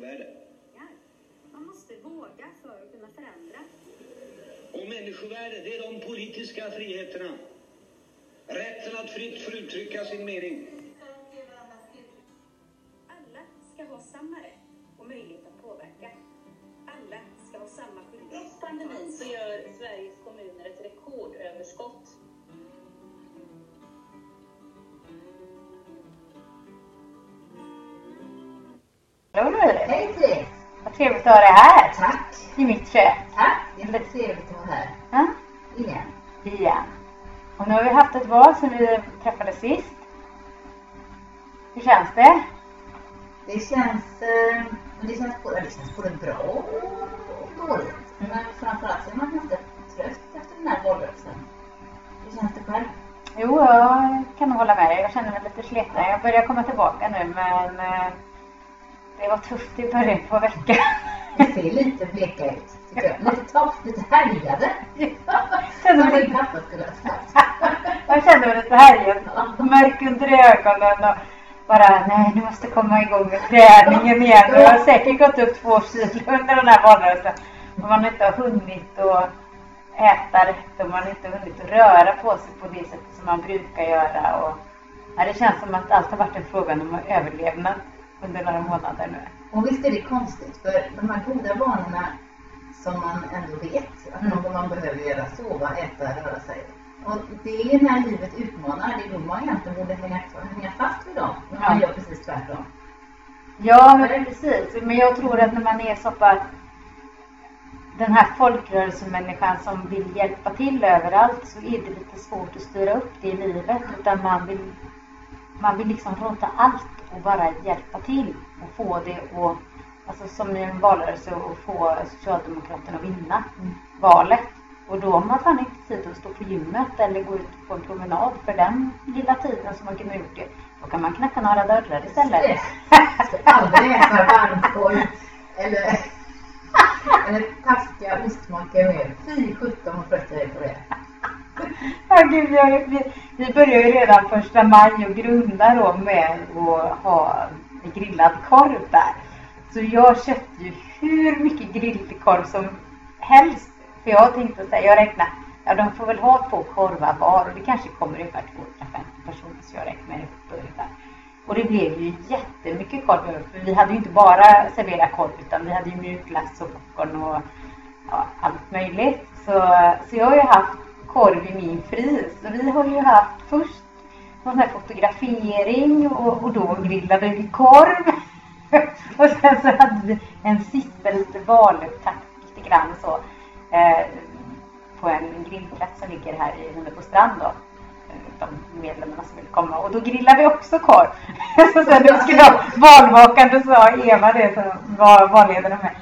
så är det. Man måste våga för att kunna förändra. Och människovärde, det är de politiska friheterna. Rätten att fritt få uttrycka sin mening. Hej Therese! Vad trevligt att ha dig här Tack! i mitt kök. Tack! Det är väldigt trevligt att vara här Ja, igen. igen. Och nu har vi haft ett val sedan vi träffades sist. Hur känns det? Det känns, eh, det känns, både, det känns både bra och dåligt. Men framförallt så är man ganska trött efter den här valrörelsen. Hur känns det själv? Jo, jag kan nog hålla med dig. Jag känner mig lite sliten. Jag börjar komma tillbaka nu men eh, det var tufft i början på veckan. Det ser lite bleka ut. Lite torrt, lite härjade. Känner Som min pappa skulle ha sagt. Jag kände mig lite härjad. Mörk under ögonen och bara nej, nu måste komma igång med träningen igen. Och jag har säkert gått upp två kilo under den här valrörelsen. Och man inte har hunnit att äta rätt och man har inte hunnit att röra på sig på det sättet som man brukar göra. Och, ja, det känns som att allt har varit en fråga om överlevnad under några månader nu. Och visst är det konstigt, för de här goda vanorna som man ändå vet att Mm. man, behöver göra, sova, äta, röra sig. Och det är när livet utmanar, det är då man egentligen borde hänga, hänga fast vid dem. Men man Ja. gör precis tvärtom. Ja, men precis. Men jag tror att när man är så pass den här folkrörelsemänniskan som vill hjälpa till överallt så är det lite svårt att styra upp det i livet. Utan man vill, man vill liksom råda allt och bara hjälpa till och få det och alltså som i en valrörelse och få Socialdemokraterna att vinna valet. Och då har man fan inte tid att stå på gymmet eller gå ut på en promenad för den lilla tiden som man kunde gjort det. Då kan man knacka några dörrar istället. Jag ska aldrig äta varmkorv eller, eller taskiga ostmackor mer. Fy sjutton vad trött jag är på det. Ja, gud, jag, vi, vi börjar ju redan första maj och grunda då med att ha grillad korv där. Så jag köpte ju hur mycket grillkorv som helst. För jag tänkte säga, jag räknar, ja de får väl ha två korvar var och det kanske kommer ungefär 250 personer så jag räknar upp ungefär. Och det blev ju jättemycket korv över, för vi hade ju inte bara serverat korv utan vi hade ju mjukglass och popcorn och ja, allt möjligt. Så, så jag har ju haft korv i min frys. Så vi har ju haft först någon sån här fotografering och, och då grillade vi korv. och sen så hade vi en sista lite valupptakt lite grann så. Eh, på en grillplats som ligger här i på strand då. Eh, de medlemmarna som vill komma. Och då grillade vi också korv. så sen när vi skulle ha valvakande sa Eva det som var valledare med.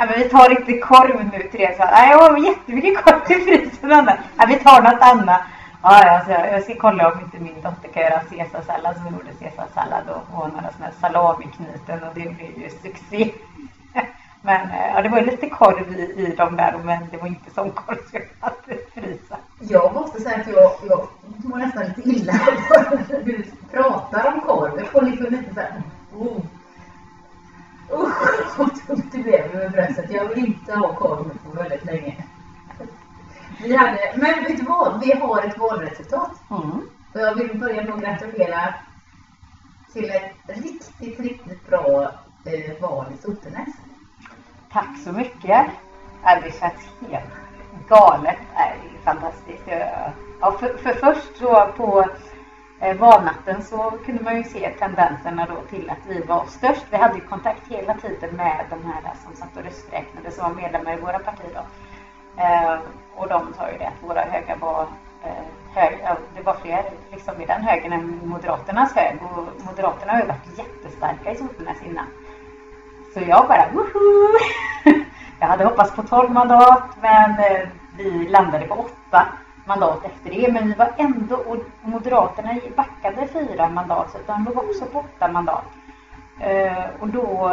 Ja, men vi tar inte korv nu Therese. Nej, jag har jättemycket korv i frysen. Anna. Ja, vi tar något annat. Ja, ja, så jag ska kolla om inte min dotter kan göra caesarsallad. Så vi gjorde caesarsallad och, och några sådana här salamiknyten och det blev ju succé. Men eh, ja, det var lite korv i, i dem där men det var inte sån korv som jag hade i frysen. Jag måste säga att jag, jag mår nästan lite illa när du pratar om korv. Jag får liksom lite så här, oh. Usch, vad tungt det blev med bröstet. Jag vill inte ha korv på väldigt länge. Vi hade, men vet du vad? Vi har ett valresultat. Mm. Och jag vill börja med att gratulera till ett riktigt, riktigt bra eh, val i Sotenäs. Tack så mycket. Ja, det känns helt galet. Ja, Det är fantastiskt. Ja, för, för först så på Eh, valnatten så kunde man ju se tendenserna då till att vi var störst. Vi hade ju kontakt hela tiden med de här som satt och rösträknade som var medlemmar i våra partier då. Eh, och de sa ju det att våra höga var eh, hög, det var fler liksom i den högen än Moderaternas hög. Och Moderaterna har ju varit jättestarka i Sotenäs innan. Så jag bara woho! Jag hade hoppats på 12 mandat men eh, vi landade på 8 mandat efter det. Men vi var ändå, och Moderaterna backade fyra mandat så de låg också på åtta mandat. Eh, och då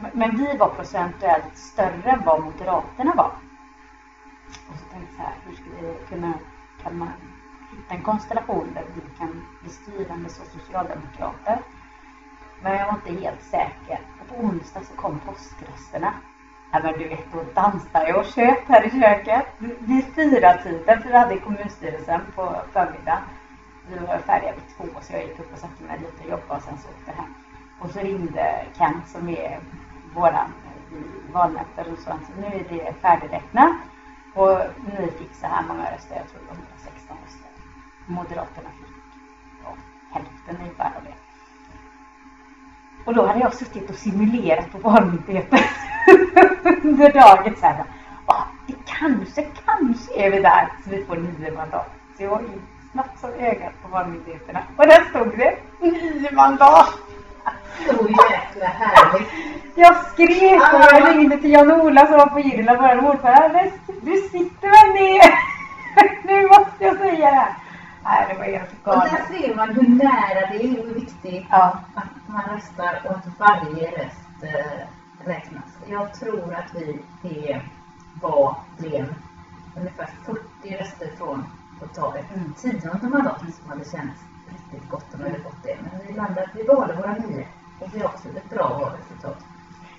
men- men vi var procentuellt större än vad Moderaterna var. Och så tänkte jag så här, hur ska vi kunna, kan man hitta en konstellation där vi kan bli styrande som socialdemokrater? Men jag var inte helt säker. Och på onsdag så kom poströsterna. Ja men du vet, då dansade jag och tjöt här i köket. Vid fyra tiden typ, för vi hade kommunstyrelsen på förmiddagen. Vi var färdiga vid två så jag gick upp och satte mig lite och jobbade och sen så åkte jag hem. Och så ringde Kent som är våran i och sa att nu är det färdigräknat. Och ni fick så här många röster, jag tror det var 116 röster. Moderaterna fick ja, hälften ungefär av det. Och då hade jag suttit och simulerat på Valmyndigheten under dagen. Så här, ah, det kanske, kanske är vi där så vi får nio mandat. Så jag ju snabbt som ögat på Valmyndigheterna. Och där stod det nio mandat. Så jäkla härligt. Jag skrek och jag ringde till Jan-Ola som var på Irland, vår ordförande. Du sitter väl ner? Nu måste jag säga det här. Nej, det var helt Och galet. där ser man hur nära det är och hur viktigt Ja, att man röstar och att varje röst eh, räknas. Jag tror att vi det var, blev ungefär 40 röster från att ta ett Mm. tionde mandat som hade känts riktigt gott om vi hade fått det. Men vi landade, vi valde våra nio och vi har också ett bra valresultat.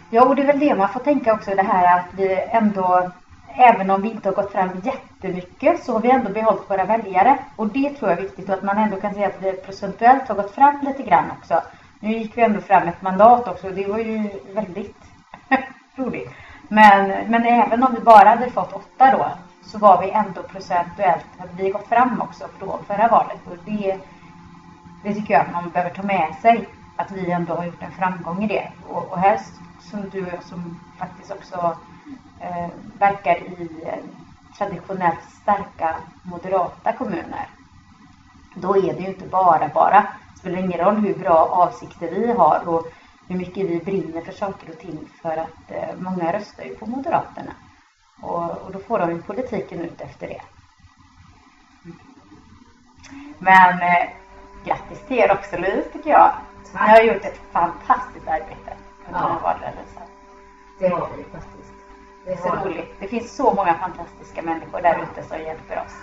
Ja, och det är väl det man får tänka också det här att vi ändå, även om vi inte har gått fram jättemycket, så har vi ändå behållit våra väljare. Och det tror jag är viktigt och att man ändå kan säga att vi procentuellt har gått fram lite grann också. Nu gick vi ändå fram ett mandat också, och det var ju väldigt roligt. Men, men även om vi bara hade fått åtta då, så var vi ändå procentuellt, hade vi gått fram också från förra valet. Och det, det tycker jag att man behöver ta med sig. Att vi ändå har gjort en framgång i det. Och, och här som du och jag som faktiskt också eh, verkar i eh, traditionellt starka moderata kommuner. Då är det ju inte bara bara. Det spelar ingen roll hur bra avsikter vi har och hur mycket vi brinner för saker och ting för att eh, många röstar ju på Moderaterna. Och, och då får de ju politiken ut efter det. Men eh, grattis till er också Louise tycker jag. Ni har gjort ett fantastiskt arbete under Ja. valrörelsen. Det har vi faktiskt. Det är så roligt. Det finns så många fantastiska människor där ute som hjälper oss.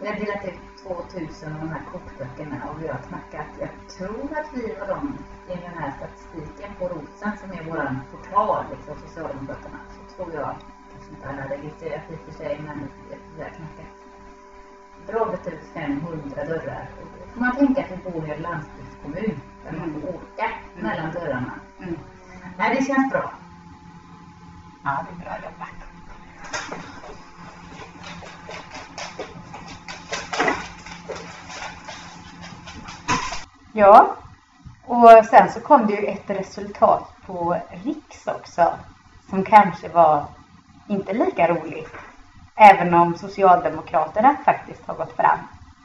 Vi har delat ut 2000 av de här kokböckerna och vi har knackat. Jag tror att vi var de i den här statistiken på Rosen som är vår portal liksom, Socialdemokraterna. Så tror jag, kanske inte alla registrerat i och för sig, men vi har knackat dragit ut 500 dörrar. Och då får man tänka att vi bor i en landsbygdskommun där man får åka mellan dörrarna. Mm. Nej, det känns bra. Ja, det är bra jobbat. Ja, och sen så kom det ju ett resultat på Riks också som kanske var inte lika roligt. Även om Socialdemokraterna faktiskt har gått fram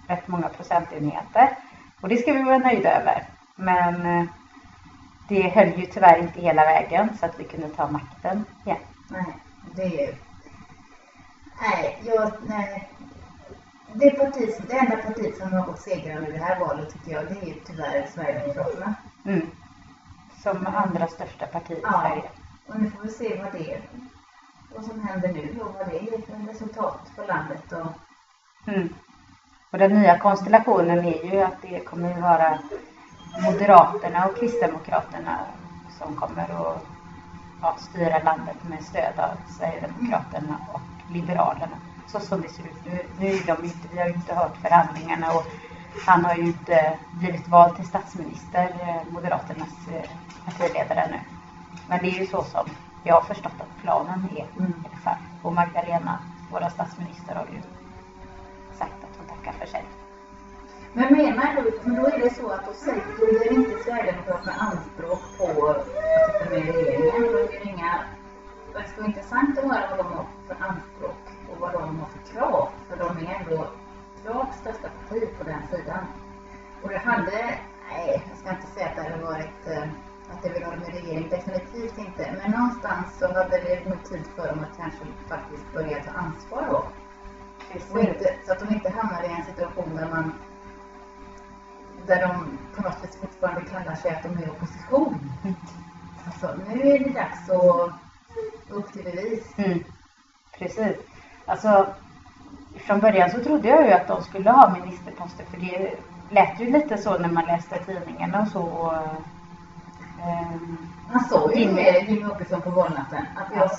rätt många procentenheter. Och det ska vi vara nöjda över. Men eh, det höll ju tyvärr inte hela vägen så att vi kunde ta makten igen. Nej, det är... Nej, jag... Nej. Det, parti, det enda partiet som har gått segrande i det här valet tycker jag, det är tyvärr Sverigedemokraterna. Mm. Som andra största parti i Ja. Sverige. Och nu får vi se vad det är, vad som händer nu och vad det är för resultat för landet. Och, Mm. Och den nya konstellationen är ju att det kommer att vara Moderaterna och Kristdemokraterna som kommer att ja, styra landet med stöd av Sverigedemokraterna och Liberalerna. Så som det ser ut nu. Nu är de inte, vi har ju inte hört förhandlingarna och han har ju inte blivit vald till statsminister, eh, Moderaternas eh, partiledare nu. Men det är ju så som jag har förstått att planen är Mm. i alla fall. Och Magdalena, våra statsminister, har ju sagt att hon tackar för sig. men menar du, men då är det så att då säger då gör inte Sverigedemokraterna anspråk på att sitta med i regeringen. De gör inga... Det skulle vara intressant att höra vad de har för anspråk och vad de har för krav. För de är ändå klart största parti på den sidan. Och det hade, nej, jag ska inte säga att det hade varit eh, att det vill ha med regering, definitivt inte. Men någonstans så hade det nog tid för dem att kanske faktiskt börja ta ansvar då. Och inte, så att de inte hamnar i en situation där man där de på något vis fortfarande kallar sig att de är i opposition. Alltså, nu är det dags att upp till bevis. Mm. Precis. Alltså, från början så trodde jag ju att de skulle ha ministerposter för det lät ju lite så när man läste tidningarna och så. Och Ehm, Han sa ju det, Jimmie Åkesson, på valnatten. Att jag,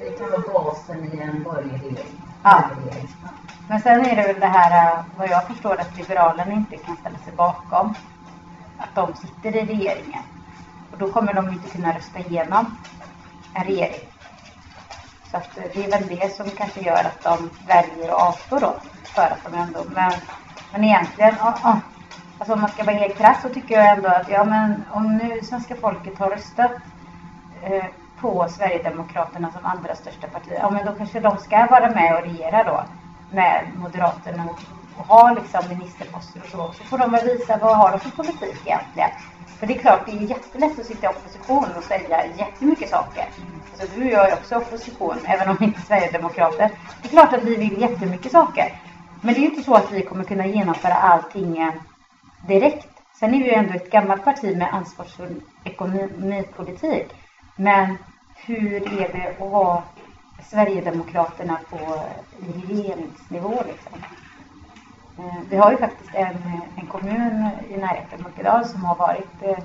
vi kan vara basen i en borgerlig regering. Ja. Men sen är det väl det här, eh, vad jag förstår, att Liberalerna inte kan ställa sig bakom att de sitter i regeringen. Och då kommer de inte kunna rösta igenom en regering. Så att det är väl det som kanske gör att de väljer att avstå då. För att de ändå, men, men egentligen, oh, oh. alltså om man ska vara helt krass så tycker jag ändå att ja men om nu svenska folket har röstat eh, på Sverigedemokraterna som andra största parti, ja men då kanske de ska vara med och regera då med Moderaterna och, och ha liksom ministerposter och så. Så får de väl visa vad har de för politik egentligen. För det är klart, det är jättelätt att sitta i opposition och säga jättemycket saker. Alltså du och jag är också opposition, även om vi inte är Sverigedemokrater. Det är klart att vi vill jättemycket saker. Men det är ju inte så att vi kommer kunna genomföra allting direkt. Sen är vi ju ändå ett gammalt parti med ansvarsfull ekonomipolitik. Men hur är det att ha Sverigedemokraterna på regeringsnivå liksom? Eh, Vi har ju faktiskt en, en kommun i närheten Munkedal som har varit eh,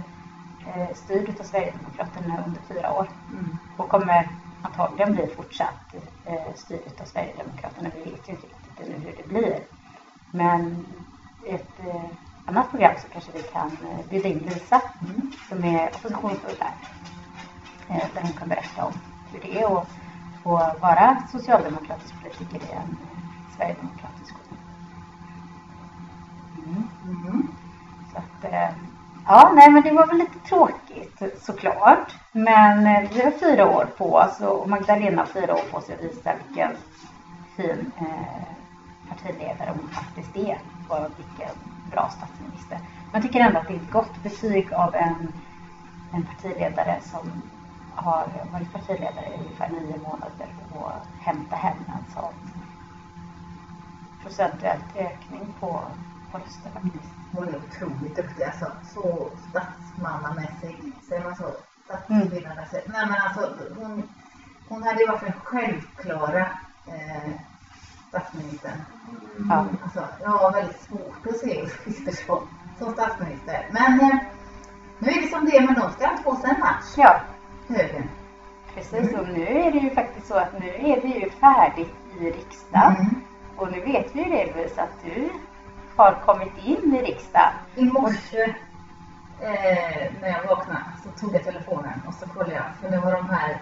eh, styrd av Sverigedemokraterna under fyra år Mm. och kommer antagligen bli fortsatt styrd av Sverigedemokraterna. Vi vet ju inte riktigt ännu hur det blir. Men ett annat program så kanske vi kan bjuda in Lisa Mm. som är oppositionsråd eh, där hon kan berätta om hur det är att få vara socialdemokratisk politiker i en sverigedemokratisk kommun. Mm. Mm. Så att, eh, ja, nej men det var väl lite tråkigt såklart. Men eh, vi har fyra år på oss och Magdalena har fyra år på sig att visa vilken fin eh, partiledare hon faktiskt är och vilken bra statsminister. Men jag tycker ändå att det är ett gott betyg av en, en partiledare som har varit partiledare i ungefär nio månader och hämta hem en sån procentuell ökning på, faktiskt. Hon är otroligt duktig alltså. Så statsmannamässig. Säger man så? Statsbildarmässig. Nej men alltså hon, hon hade ju varit den självklara eh, statsministern. Ja. Alltså, jag har väldigt svårt att se Ulf Kristersson som statsminister. Men eh, nu är det som det är, men de ska få sig en match, Ja, högern. precis. Och nu är det ju faktiskt så att nu är det ju färdigt i riksdagen. Mm. Och nu vet vi ju det Louise, att du har kommit in i riksdagen. I morse eh, när jag vaknade så tog jag telefonen och så kollade jag. För nu har de här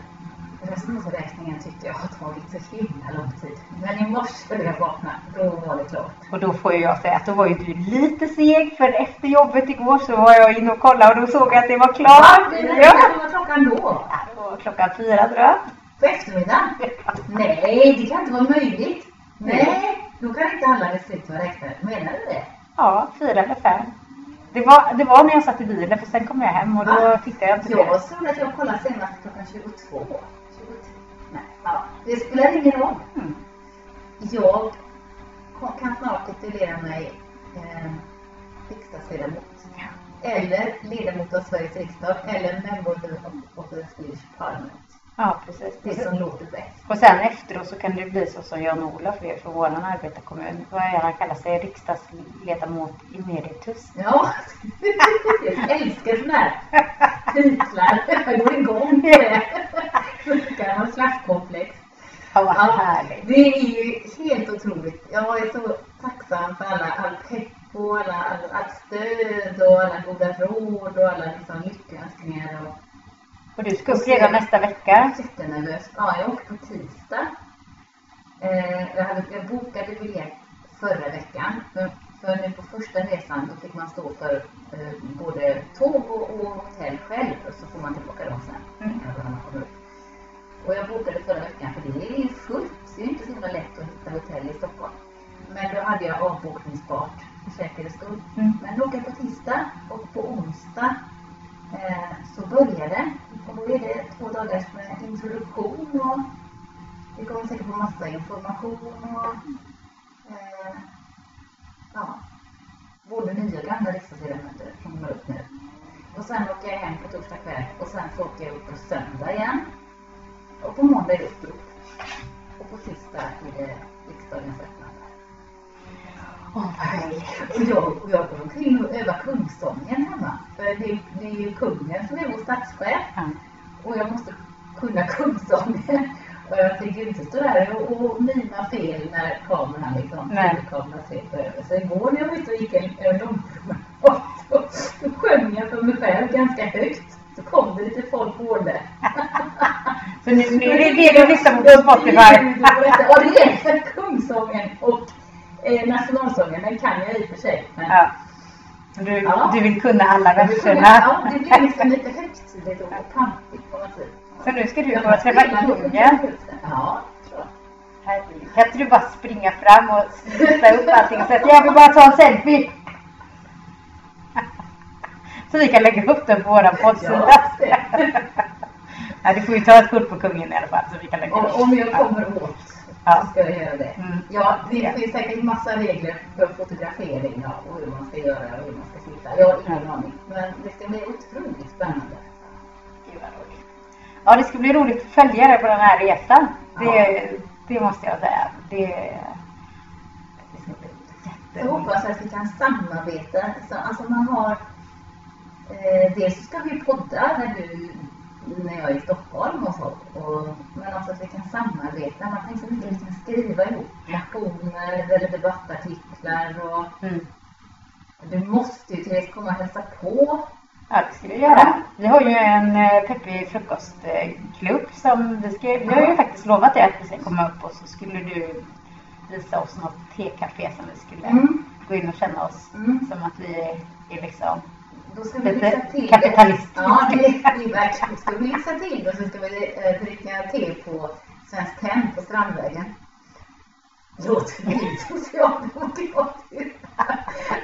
rösträkningen tyckte jag har tagit så himla lång tid. Men i morse när jag vaknade, då var det klart. Och då får jag säga att då var ju du lite seg för efter jobbet igår så var jag inne och kollade och då såg jag att det var klart. Ja, Vad var klockan då? Ja, det var klockan fyra tror jag. På eftermiddagen? Nej, det kan inte vara möjligt. Nej, då kan inte alla distrikt vara räknade. Menar du det? Ja, fyra eller fem. Det var, det var när jag satt i bilen för sen kom jag hem och då Va? tittade jag inte Jag mer. såg att jag kollade senast klockan 22. 23. Nej, ja, det spelar ingen roll. Mm. Jag kan snart titulera mig eh, riksdagsledamot. Eller ledamot av Sveriges riksdag. Eller member of the Swedish Parliament. Ja, precis. Det som låter bäst. Och sen efteråt så kan det bli så som Jan-Olof är för vår arbetarkommun. Vad är han kallar sig? Riksdagsledamot emeritus. Ja, jag älskar sådana här titlar. Jag går igång på det. Gammal slaskkomplex. Ja, vad härligt. det är ju helt otroligt. Jag är så tacksam för alla, all pepp och alla, all, allt stöd och alla goda råd och alla liksom lyckönskningar. Och Och du ska upp redan nästa vecka. jättenervös. Ja, jag åker på tisdag. Eh, jag, hade, jag bokade biljett förra veckan. Men för nu på första resan då fick man stå för eh, både tåg och, och hotell själv och så får man tillbaka dem sen. Mm. när man kommer upp. Och jag bokade förra veckan för det är ju fullt. Det är inte så himla lätt att hitta hotell i Stockholm. Men då hade jag avbokningsbart för säkerhets skull. Mm. Men då åker jag på tisdag och på onsdag Eh, så börjar det. Och då är det två dagars med introduktion och vi kommer säkert få massa information och eh, ja, både nya och gamla riksdagsledamöter som kommer upp nu. Och sen åker jag hem på torsdag kväll och sen så åker jag upp på söndag igen. Och på måndag är det upprop. Och på tisdag är det riksdagens öppnande. Åh, vad härligt. Och jag, och jag går omkring och övar kungsången hemma. För det, det är ju kungen som är vår statschef. Ja. Och jag måste kunna kungsången. Och jag ju inte stå där och, och mima fel när kameran liksom, kameran sveper över. Så igår när jag var ute och gick en, en lång promenad så, så sjöng jag för mig själv ganska högt. Så kom det lite folk gående. Så nu, nu är det det du lyssnar på på Spotify. Ja, det är för kungsången och eh, nationalsången. Den kan jag i och för sig. Men Ja. Du, Ja. du vill kunna alla verserna. Ja, det blir liksom lite högtidligt och pampigt på något sätt. Så nu ska du och träffa kungen. Ja. Herregud. Kan inte du bara springa fram och slita upp allting och säga att jag vill bara ta en selfie? Så vi kan lägga upp den på våran poddsida. Ja, du får ju ta ett kort på kungen i alla fall så vi kan lägga upp. om jag kommer åt Ja. ska jag göra det. Mm. Ja, det finns säkert massa regler för fotografering ja, och hur man ska göra och hur man ska sitta. Jag har ingen aning. Men det ska bli otroligt spännande. Gud, vad roligt. Ja, det ska bli roligt att följa dig på den här resan. Det, det måste jag säga. Det, det ska bli Jag jätteroligt. hoppas att vi kan samarbeta. Så, alltså man har... Eh, dels ska vi podda när, du, när jag är i Stockholm och så. Och, men också att vi kan samarbeta. Man kan liksom inte liksom skriva ihop motioner eller debattartiklar. Och, Mm. du måste ju Therese komma och hälsa på. Ja, det ska vi göra. Vi har ju en eh, peppig frukostklubb som vi ska... Vi har ju faktiskt lovat det att vi ska komma upp och så skulle du visa oss något tekafé som vi skulle Mm. gå in och känna oss Mm. som att vi är liksom... Då ska vi Lite lyxa till kapitalistiskt. Ja, det, är verkligen. Ska vi lyxa till och så ska vi eh, dricka te på Svenskt Tenn på Strandvägen. Låter lite socialdemokratiskt.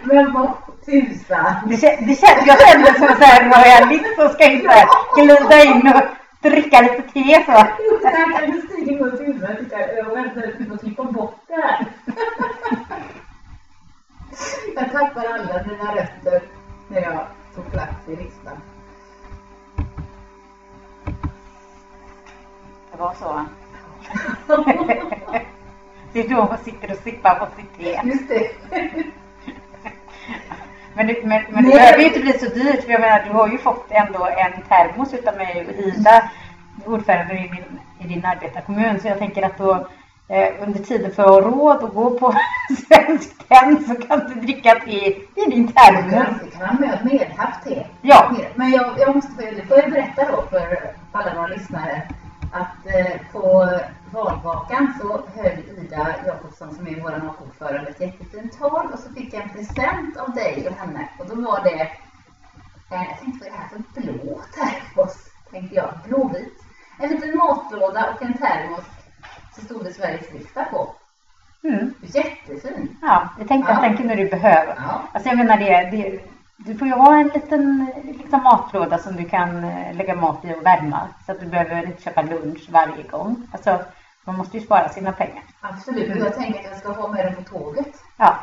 Men vad tusan. Det, kä- det känns, jag känner som en här som ska in där, glida in och dricka lite te så. Det här kan ju stiga mot huvudet. Jag Jag väntar att vi får klippa bort det här. Jag tappar alla mina rötter när jag tog plats i riksdagen. Det var så. Det är då hon sitter och sippar på sitt te. Just det. Men, det, men, men det behöver ju inte bli så dyrt. För jag menar, du har ju fått ändå en termos utav mig och Ida, ordförande i din, i din arbetarkommun. Så jag tänker att då under tiden för att ha råd att gå på Svensk Tenn så kan du dricka te i din termos. Det kan man med te. Ja. Men jag, jag måste få, jag berätta då för alla våra lyssnare att eh, på valvakan så höll Ida Jakobsson som är vår ordförande ett jättefint tal och så fick jag en present av dig och henne och då var det, eh, jag tänkte vad är det här för blå termos? Tänkte jag, blåvit. En liten matlåda och en termos så stod det Sveriges riksdag på. Mm. Jättefin. Ja, jag tänkte Ja. den kunde du behöva. Ja. Alltså jag menar det, det, du får ju ha en liten liksom, matlåda som du kan eh, lägga mat i och värma. Så att du behöver inte köpa lunch varje gång. Alltså, man måste ju spara sina pengar. Absolut, och jag tänker att jag ska ha med den på tåget. Ja,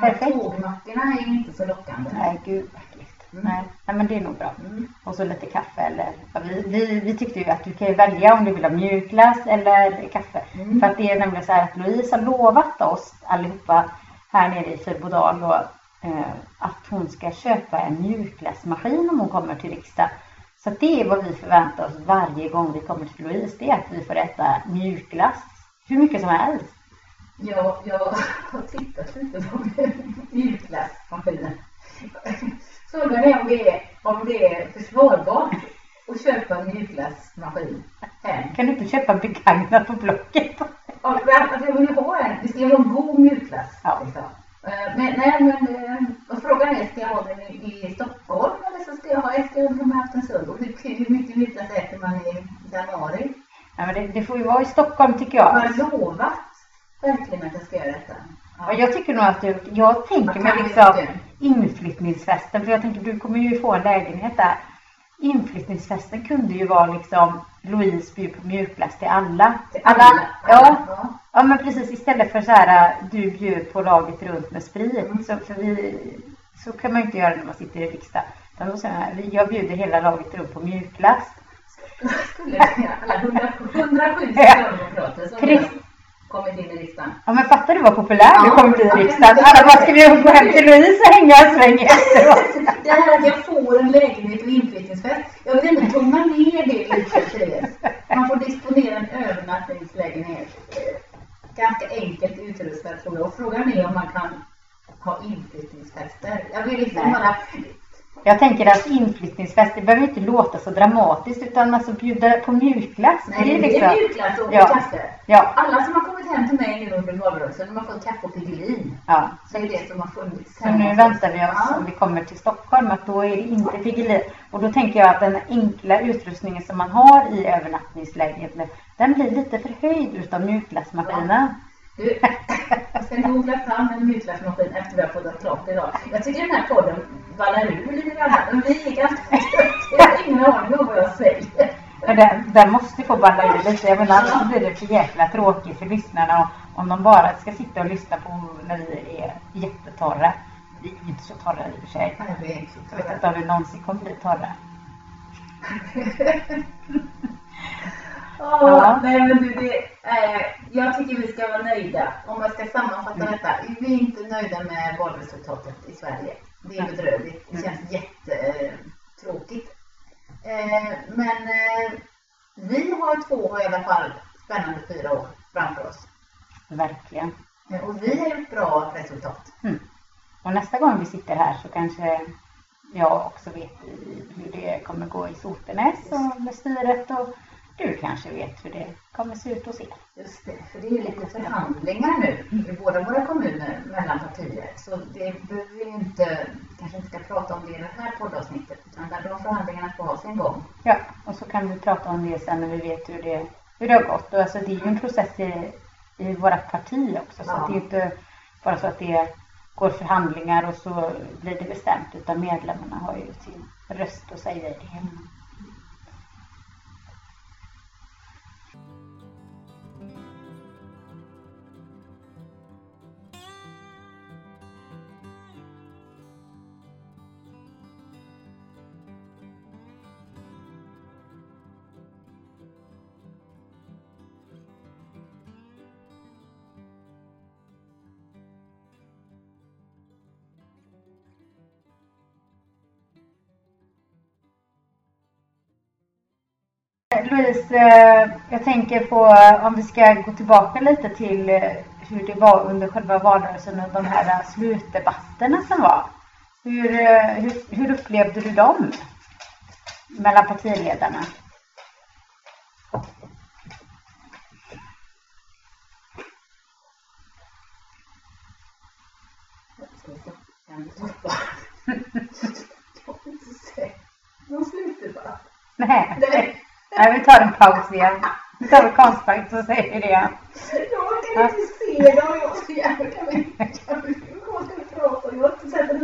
Perfekt. tågmackorna är ju inte så lockande. nej gud vad äckligt. Mm. Nej, nej, men det är nog bra. Mm. Och så lite kaffe eller, ja, vi, vi, vi tyckte ju att du kan välja om du vill ha mjukglass eller kaffe. Mm. För att det är nämligen så här att Louise har lovat oss allihopa här nere i Fyrbodal då, eh, att hon ska köpa en mjukglassmaskin om hon kommer till riksdag. Så det är vad vi förväntar oss varje gång vi kommer till Louise. Det är att vi får äta mjukglass hur mycket som helst. Jag, jag har tittat lite på mjukglassmaskinen. Frågan är om det är, om det är försvarbart att köpa en mjukglassmaskin hem. Kan du inte köpa begagnat på Blocket? Att jag vill ju ha en, det ska ju vara en god mjukglass. Ja. Liksom. Eh, Men, nej, men eh, och frågan är, ska jag ha den i, i Stockholm eller så ska jag ha, ska jag ha haft en sund? Och hur, hur mycket mjukglass äter man i januari? Ja, men det, det får ju vara i Stockholm tycker Har jag. jag lovat verkligen att jag ska göra detta? Och jag tycker nog att du, jag tänker mig liksom. Inflyttningsfesten, för jag tänker du kommer ju få en lägenhet där. Inflyttningsfesten kunde ju vara liksom Louise bjuder på mjukglass till alla. Till Alla, alla. ja. Ja. Men precis istället för så här du bjuder på laget runt med sprit. Mm. Så, för vi, så kan man ju inte göra när man sitter i riksdag. Utan då säger man, jag bjuder hela laget runt på mjukglass. Skulle alla 100 107 socialdemokrater som. Kommit in i riksdagen. Ja men fattar du vad populär du Ja. kommer bli i Ja, men riksdagen? Alla bara ska vi gå hem till Louise och hänga en sväng efteråt. Det här att jag får en lägenhet och inflyttningsfest. Jag vill ändå tona ner det lite tjejer. Man får disponera en övernattningslägenhet. Ganska enkelt utrustad tror jag. Och frågan är om man kan ha inflyttningsfester. Jag vill liksom bara... Jag tänker att inflyttningsfest, det behöver inte låta så dramatiskt utan alltså bjuda på mjukglass. Nej, det är det är liksom... mjukglass och Ja. kaffe. Ja, Alla som har kommit hem till mig nu under valrörelsen, de har fått kaffe och Piggelin. ja. Så det är det som har funnits Så nu väntar vi oss Ja. om vi kommer till Stockholm att då är det inte Piggelin. Och då tänker jag att den enkla utrustningen som man har i övernattningslägenheten den blir lite förhöjd utav mjukglassmaskinen. Du, jag ska googla fram en mjukglassmaskin efter vi har poddat klart idag. Jag tycker den här podden ballar ur lite grann. Vi är ganska Jag har ingen aning om vad jag säger. Men den, den måste få balla ur lite. Jag menar, annars blir det för jäkla tråkigt för lyssnarna om de bara ska sitta och lyssna på när vi är jättetorra. Vi är inte så torra i och för sig. Nej, vi är inte Jag vet inte om vi någonsin kommer bli torra. Åh, Ja. Nej men du, det, eh, jag tycker vi ska vara nöjda. Om jag ska sammanfatta detta. Vi är inte nöjda med valresultatet i Sverige. Det är bedrövligt. Det känns jättetråkigt. Eh, men eh, vi har två i alla fall spännande fyra år framför oss. Verkligen. Eh, Och vi har gjort bra resultat. Och nästa gång vi sitter här så kanske jag också vet hur det kommer gå i Sotenäs och med styret och du kanske vet hur det kommer se ut hos er. Just det, för det är lite förhandlingar nu i båda våra kommuner mellan partier. Så det behöver vi inte, kanske inte ska prata om det i det här poddavsnittet. Utan där de förhandlingarna får ha sin gång. Ja, och så kan vi prata om det sen när vi vet hur det, hur det har gått. Och alltså det är ju en process i, i vårt parti också. Så Ja. det är ju inte bara så att det går förhandlingar och så blir det bestämt. Utan medlemmarna har ju sin röst att säga i det. Louise, eh, jag tänker på eh, om vi ska gå tillbaka lite till eh, hur det var under själva valrörelsen och de här slutdebatterna som var. Hur, hur, hur upplevde du dem? Mellan partiledarna? Jag inte någon slutdebatt. Nej, Nej. Vi tar en paus igen. Vi tar en konstpaus och säger det igen. Jag kan inte se dem. Jag vi, vi, vi?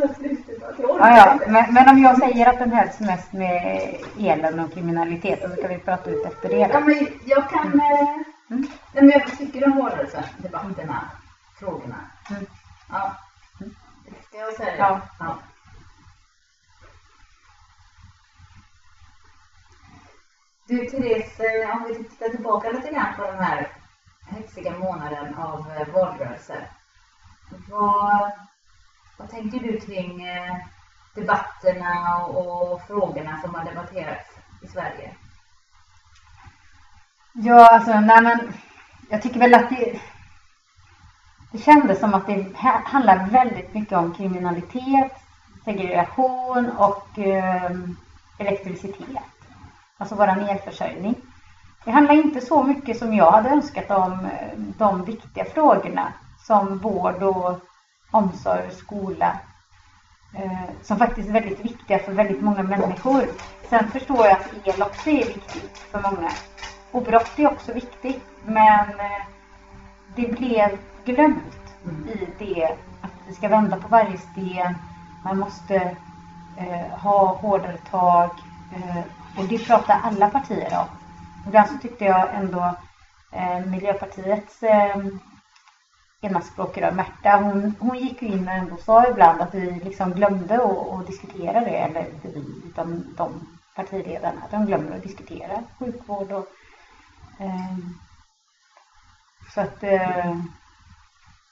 Jag slutdebatt. Jag orkar Ja, ja. Men, men om jag säger att den helst mest med elen och kriminaliteten så kan vi prata ut efter det. Ja, men jag kan... Eh, Mm. men jag tycker om valrörelsen, debatterna, frågorna. Mm. Ja. Ska jag säga det? Ja. ja. Du Therese, eh, om vi tittar tillbaka lite grann på den här hetsiga månaden av eh, valrörelse. Vad, vad tänker du kring eh, debatterna och, frågorna som har debatterats i Sverige? Ja, alltså, nej men jag tycker väl att det, det kändes som att det handlar väldigt mycket om kriminalitet, segregation och eh, elektricitet. Alltså våran elförsörjning. Det handlar inte så mycket som jag hade önskat om eh, de viktiga frågorna som vård och omsorg och skola. Eh, som faktiskt är väldigt viktiga för väldigt många människor. Sen förstår jag att el också är viktigt för många. Och brott är också viktigt. Men eh, det blev glömt i det att vi ska vända på varje sten. Man måste eh, ha hårdare tag. Eh, och det pratar alla partier om. Ibland så tyckte jag ändå eh, Miljöpartiets eh, ena Märta, hon, hon gick ju in och ändå sa ibland att vi liksom glömde att, diskutera det, eller inte vi, utan de partiledarna, de glömmer att diskutera sjukvård och eh, Så att eh,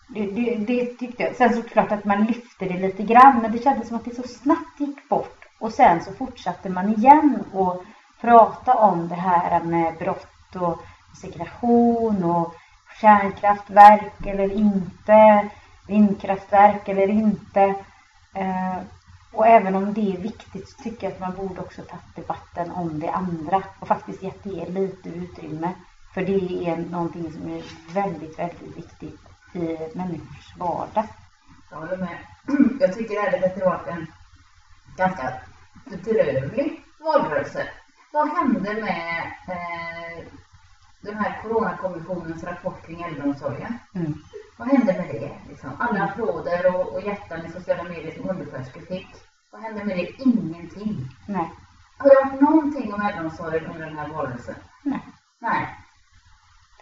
det, det, det tyckte jag. Sen såklart att man lyfte det lite grann men det kändes som att det så snabbt gick bort. Och sen så fortsatte man igen och prata om det här med brott och segregation och kärnkraftverk eller inte, vindkraftverk eller inte. Eh, och även om det är viktigt så tycker jag att man borde också tagit debatten om det andra och faktiskt gett det lite utrymme. För det är någonting som är väldigt, väldigt viktigt i människors vardag. Jag håller med. Jag tycker det har varit en ganska bedrövlig valrörelse. Vad hände med eh, den här Coronakommissionens rapport kring äldreomsorgen? Mm. Vad hände med det? Liksom? Alla applåder och, och hjärtan i sociala medier som undersköterskor fick. Vad hände med det? Ingenting. Nej. Har det varit någonting om äldreomsorgen under den här valrörelsen? Nej. Nej.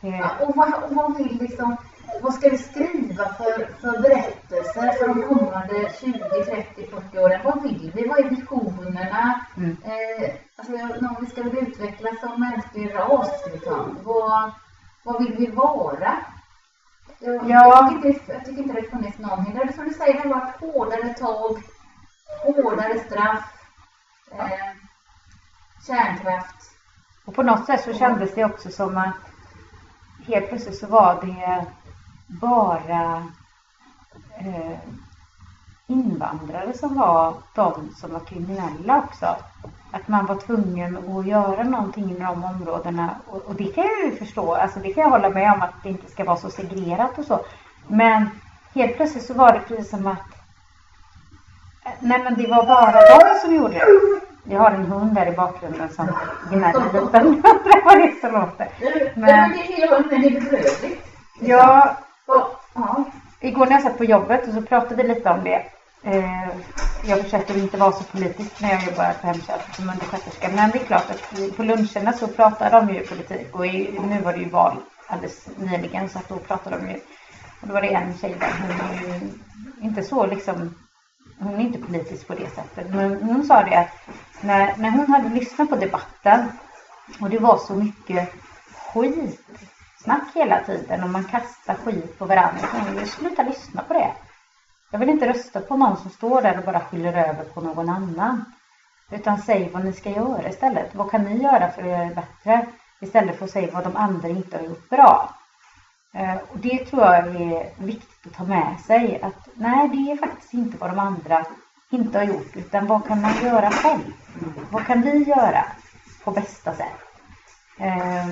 Det, Ja, och, vad, och vad vill liksom, vad ska vi skriva för, för berättelser för de kommande 20, 30, 40 åren? Vad vill vi? Vad är visionerna? Mm. Eh, alltså, någon, vi ska utvecklas som mänsklig ras, liksom. vad, vad vill vi vara? Jag, Ja. jag, tycker, inte- jag tycker inte det funnits någonting. Det är som du säger, det har varit hårdare tag, hårdare straff, eh, kärnkraft. Och på något sätt så kändes det också som att helt plötsligt så var det bara eh, invandrare som var de som var kriminella också. Att man var tvungen att göra någonting i de områdena. Och, och det kan jag ju förstå. Alltså det kan jag hålla med om att det inte ska vara så segregerat och så. Men helt plötsligt så var det precis som att eh, Nej men det var bara de som gjorde det. Vi har en hund där i bakgrunden som gnäller lite. det var det som låter. Men, är men det är bedrövligt. Ja, och, ja. igår när jag satt på jobbet och så pratade vi lite om det. Eh, jag försöker inte vara så politisk när jag jobbar på hemtjänst som undersköterska. Men det är klart att på luncherna så pratar de ju politik. Och i, nu var det ju val alldeles nyligen så att då pratade de ju. Och då var det en tjej där, hon är ju inte så liksom hon är inte politisk på det sättet. Men hon sa det att när, när hon hade lyssnat på debatten och det var så mycket skit snack hela tiden och man kastar skit på varandra. Jag sluta lyssna på det. Jag vill inte rösta på någon som står där och bara skyller över på någon annan. Utan säg vad ni ska göra istället. Vad kan ni göra för att göra det bättre? Istället för att säga vad de andra inte har gjort bra. Eh, och det tror jag är viktigt att ta med sig. Att nej, det är faktiskt inte vad de andra inte har gjort. Utan vad kan man göra själv? Vad kan vi göra på bästa sätt? Eh,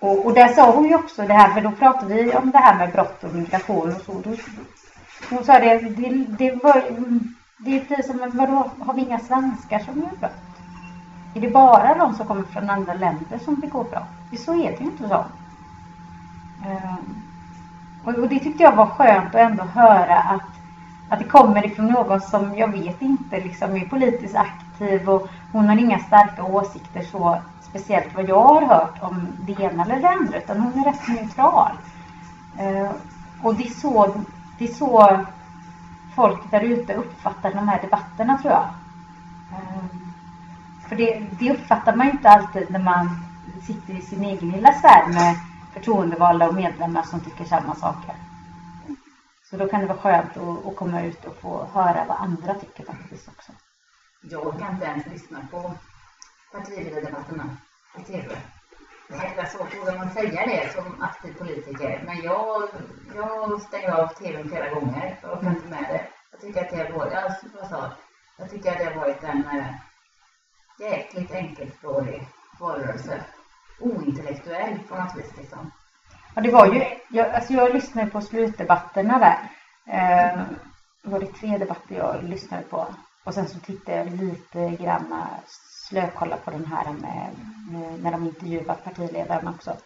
och, och där sa hon ju också det här, för då pratade vi om det här med brott och migration och så. Då, hon sa det, det, det var det är precis som, vadå, har vi inga svenskar som gör brott? Är det bara de som kommer från andra länder som begår brott? Så är det ju inte så. Um, ehm, Och, och det tyckte jag var skönt att ändå höra att, att det kommer ifrån någon som jag vet inte liksom är politiskt aktiv och hon har inga starka åsikter så speciellt vad jag har hört om det ena eller det andra utan hon är rätt neutral. Eh, och det är, så, det är så folk där ute uppfattar de här debatterna tror jag. Eh, för det, det uppfattar man ju inte alltid när man sitter i sin egen lilla sfär med förtroendevalda och medlemmar som tycker samma saker. Så då kan det vara skönt att, att komma ut och få höra vad andra tycker faktiskt också. Jag orkar inte ens lyssna på partiledardebatterna i TV. Det är svårt, vågar man säga det som aktiv politiker? Men jag, jag stänger av TVn flera gånger. Jag orkar inte med det. Jag tycker att det har varit, alltså, jag sa, jag tycker att det har varit en äh, jäkligt enkelspårig valrörelse. Ointellektuell på något vis liksom. Ja, det var ju, jag, alltså jag lyssnade på slutdebatterna där. Eh, var det tre debatter jag lyssnade på. Och sen så tittade jag lite grann, slökolla på den här med, med, när de intervjuat partiledaren också.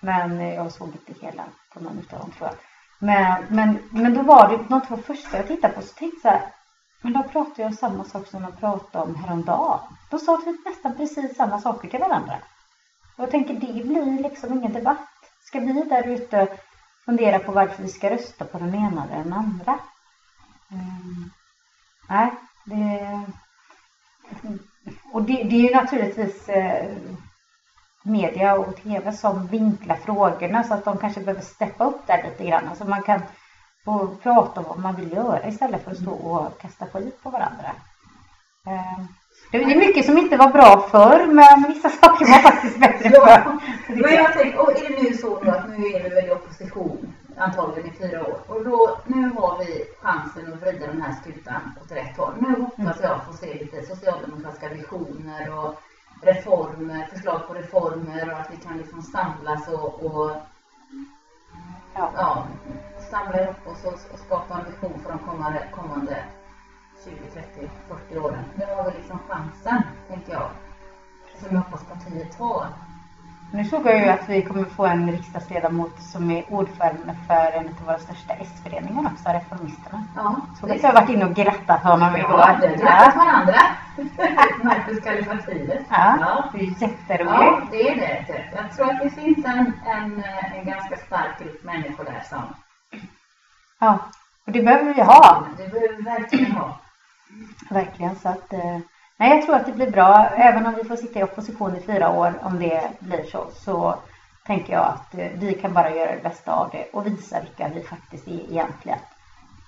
Men jag såg inte hela på någon utav dem tror jag. Men, men, men då var det de två första jag tittade på så tänkte jag så här, men de pratade ju om samma sak som de pratade om häromdagen. De sa typ nästan precis samma saker till varandra. Och jag tänker, det blir liksom ingen debatt. Ska vi där ute fundera på varför vi ska rösta på den ena eller den andra? Mm. Nej, det... Och det, det är ju naturligtvis... Eh, media och tv som vinklar frågorna så att de kanske behöver steppa upp där lite grann. Så man kan få prata om vad man vill göra istället för att stå och kasta skit på varandra. Eh, Det är mycket som inte var bra förr men vissa saker var faktiskt bättre Ja. förr. Men jag tänker, och är det nu så att nu är vi väl i opposition antagligen i fyra år och då, nu har vi chansen att vrida den här skutan åt rätt håll. Nu hoppas jag få se lite socialdemokratiska visioner och reformer, förslag på reformer och att vi kan liksom samlas och, och Ja. ja, samla ihop oss och, och skapa en vision för de kommande, kommande 20, 30, 40 åren. Nu har vi liksom chansen, tänker jag, som jag hoppas partiet tar. Nu såg jag ju att vi kommer få en riksdagsledamot som är ordförande för en av våra största S-föreningar också, Reformisterna. Ja, Så att jag varit inne och grattat honom igår. Ja, det Ja, grattas varandra. Marcus Kallifatides. ja, det är jätteroligt. Ja, det är det. Jag tror att det finns en, en, en ganska stark grupp människor där som Ja, och det behöver vi ha. det behöver vi verkligen ha. Verkligen. Så att, eh, nej, jag tror att det blir bra. Även om vi får sitta i opposition i fyra år, om det blir så, så tänker jag att eh, vi kan bara göra det bästa av det och visa vilka vi faktiskt är egentligen.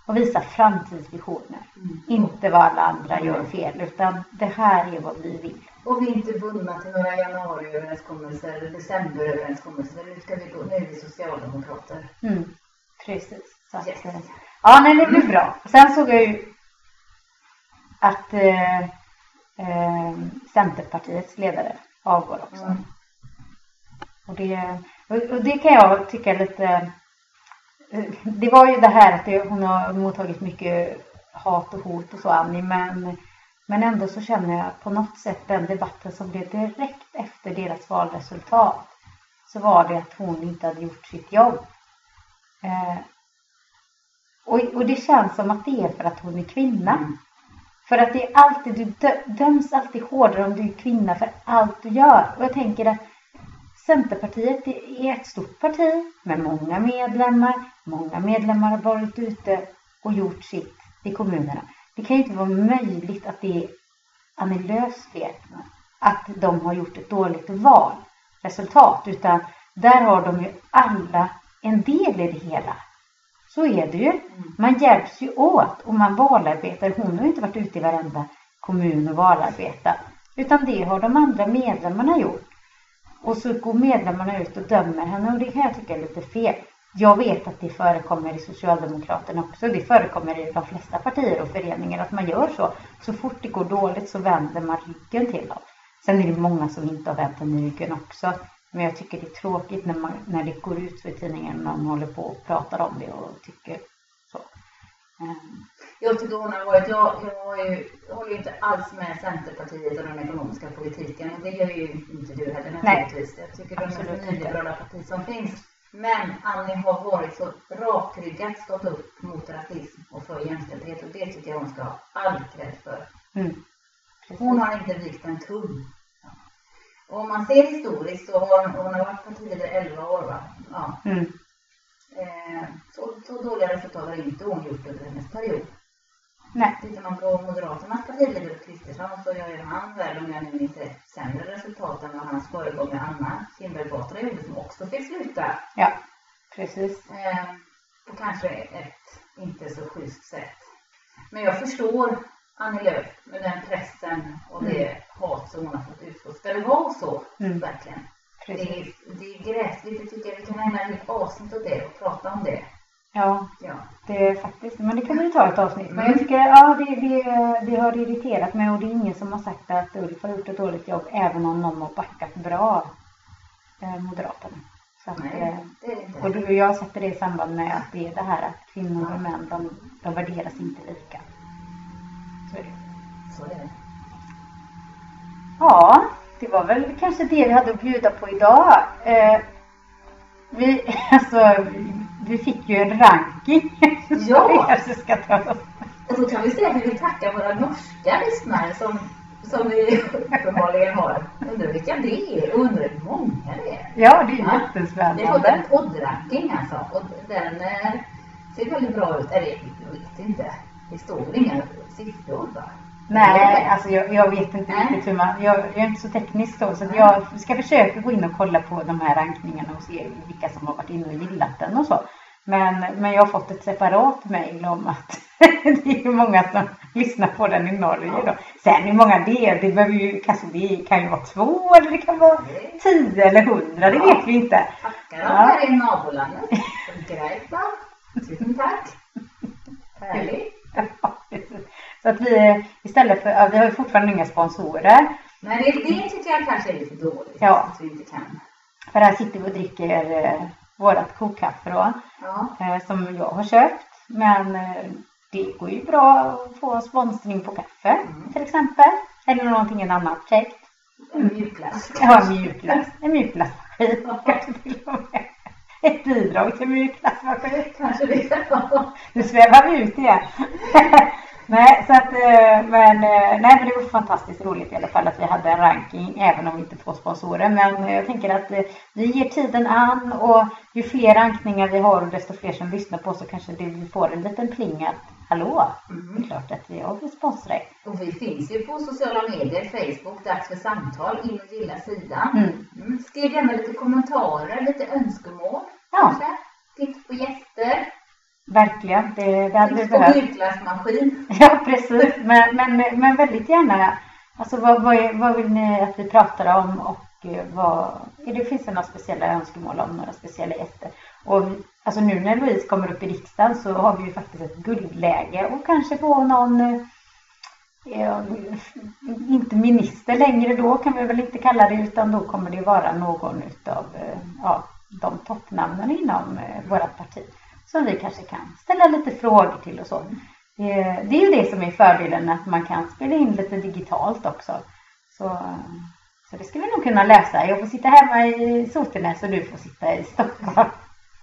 Och visa framtidsvisioner. Inte vad alla andra gör fel, utan det här är vad vi vill. Och vi är inte bundna till några januariöverenskommelser eller decemberöverenskommelser. Nu ska vi gå, nu är vi socialdemokrater. Mm, precis. Så Yes. eh, ja, nej, det blir bra. Sen såg jag ju att eh, eh, Centerpartiets ledare avgår också. Mm. Och, det, och det kan jag tycka lite... Det var ju det här att det, hon har mottagit mycket hat och hot och så, Annie, men, men ändå så känner jag på något sätt den debatten som blev direkt efter deras valresultat så var det att hon inte hade gjort sitt jobb. Eh, och, och det känns som att det är för att hon är kvinna. För att det är alltid, du dö- döms alltid hårdare om du är kvinna för allt du gör. Och jag tänker att Centerpartiet är ett stort parti med många medlemmar. Många medlemmar har varit ute och gjort sitt i kommunerna. Det kan ju inte vara möjligt att det är Annie Lööfs fel att de har gjort ett dåligt valresultat. Utan där har de ju alla en del i det hela. Så är det ju. Man hjälps ju åt och man valarbetar. Hon har ju inte varit ute i varenda kommun och valarbetat. Utan det har de andra medlemmarna gjort. Och så går medlemmarna ut och dömer henne och det kan jag tycka är lite fel. Jag vet att det förekommer i Socialdemokraterna också. Det förekommer i de flesta partier och föreningar att man gör så. Så fort det går dåligt så vänder man ryggen till dem. Sen är det många som inte har vänt den ryggen också. Men jag tycker det är tråkigt när, man, när det går ut i tidningen när man håller på och pratar om det och tycker så. Ehm, Jag tycker hon har varit, jag, jag, har ju, jag håller ju inte alls med Centerpartiet och den ekonomiska politiken. Och det gör ju inte du heller Nej. naturligtvis. Jag tycker det är det mest nyliberala parti som finns. Men Annie har varit så rakryggat stått upp mot rasism och för jämställdhet och det tycker jag hon ska ha all cred för. mm. Hon har inte vikt en tum. Om man ser historiskt så har hon, hon har varit partiledare i 11 år va? Ja. Mm, Eh, så, så dåliga resultat har inte hon gjort under hennes period. nej, Tittar man på Moderaternas partiledare Kristersson så gör ju han väl, om jag nu minns rätt, sämre resultat än vad hans föregångare Anna Kinberg Batra gjorde som också fick sluta. ja, precis. Eh, på kanske ett inte så schysst sätt. Men jag förstår Annie Lööf med den pressen och det hat som hon har fått utstå. Ska det vara så? Mm. Verkligen. Det precis. är, det är gräsligt, det tycker jag. Vi kan ägna ett avsnitt åt det och prata om det. Ja, Ja. det är faktiskt, men det kan vi ta ett avsnitt. Men Mm. jag tycker, ja det, det, det har irriterat mig och det är ingen som har sagt att Ulf har gjort ett dåligt jobb även om någon har backat bra eh, Moderaterna. Så att, eh, Nej, det är det inte. och du och jag sätter det i samband med att det är det här att kvinnor och män, de, de värderas inte lika. Så är det. Så är det. Ja, det var väl kanske det vi hade att bjuda på idag. Eh, vi, alltså, vi fick ju en ranking. Ja. Och så kan vi säga att vi vill tacka våra norska lyssnare som, som vi uppenbarligen har. Undrar vilka det är och undrar hur många det är. Ja, det är Ja. Vi har fått jättespännande. en poddranking alltså och den eh, ser väldigt bra ut. Eller jag vet inte. Det står väl inga siffror va? Nej, alltså jag, jag vet inte Nej. riktigt hur man... Jag, jag är inte så teknisk då, så jag ska försöka gå in och kolla på de här rankningarna och se vilka som har varit inne och gillat den och så. Men, men jag har fått ett separat mejl om att det är många som lyssnar på den i Norge då. Sen hur många det är, det, behöver ju, kanske det kan ju vara två eller det kan vara tio eller hundra, det vet vi inte. Tackar Ja. här i nabolandet. Tusen tack. Härligt. Så att vi istället för, ja, vi har ju fortfarande inga sponsorer. Men det, det tycker jag kanske är lite dåligt. Ja. Att vi inte kan. För här sitter vi och dricker eh, vårat kokkaffe då. Ja. eh, som jag har köpt. Men eh, det går ju bra att få sponsring på kaffe Mm. till exempel. Eller någonting annat käckt. En mjukglass. Ja, en mjukglass. En mjukglassmaskin kanske till och med. Ett bidrag till mjukglassmaskin. Kanske det. Nu svävar vi ut igen. nej, så att, eh, men, eh, nej, men det var fantastiskt roligt i alla fall att vi hade en ranking även om vi inte får sponsorer. Men eh, jag tänker att vi ger tiden an och ju fler rankningar vi har och desto fler som lyssnar på så kanske det, vi får en liten pling att hallå, det är klart att vi har sponsrar. Och vi finns ju på sociala medier, Facebook, Dags för samtal, in och gilla sidan. Mm. Mm. Skriv gärna lite kommentarer, lite önskemål Ja. kanske. Tips på gäster, Verkligen, det, det hade vi tips på behövt. mjukglassmaskin. Ja, precis. Men, men, men väldigt gärna. Alltså vad, vad, är, vad vill ni att vi pratar om och eh, vad, är det, finns det några speciella önskemål om några speciella gäster? Och alltså nu när Louise kommer upp i riksdagen så har vi ju faktiskt ett guldläge och kanske få någon, eh, inte minister längre då kan vi väl inte kalla det utan då kommer det vara någon utav eh, ja, de toppnamnen inom eh, vårt parti som vi kanske kan ställa lite frågor till och så. Det, det är ju det som är fördelen att man kan spela in lite digitalt också. Så, så det ska vi nog kunna lösa. Jag får sitta hemma i Sotenäs och du får sitta i Stockholm.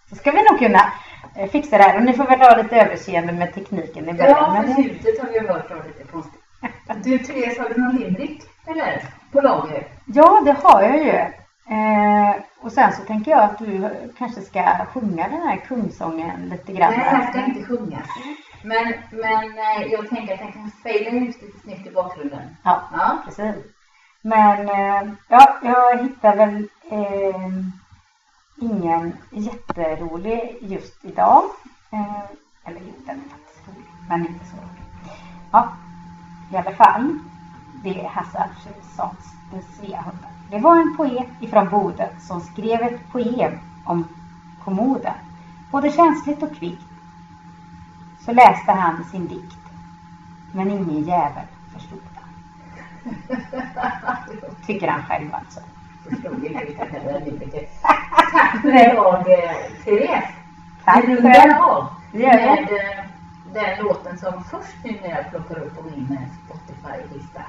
Så ska vi nog kunna eh, fixa det här. Och ni får väl ha lite överseende med tekniken i början. Ja, men för det- ljudet har vi hört var lite konstigt. Du Therese, har du någon limerick? Eller? På lager? Ja, det har jag ju. Eh, och sen så tänker jag att du kanske ska sjunga den här kungsången lite grann. Nej, jag ska inte sjunga. Men, men eh, jag tänker att den kan fejda ut lite snyggt i bakgrunden. Ja, Ja. precis. Men eh, ja, jag hittar väl eh, ingen jätterolig just idag. Eh, eller jo, den är faktiskt rolig, men inte så rolig. Ja, i alla fall. Det är Hasse Alfredsons Den Sveahundar. Det var en poet ifrån Boden som skrev ett poem om kommoden. Både känsligt och kvickt. Så läste han sin dikt. Men ingen jävel förstod den. Tycker han själv alltså. Tack för det, Therese. Tack Vi för rundar det. av eh, med den låten som först nu när jag plockar upp på min eh, Spotify-lista.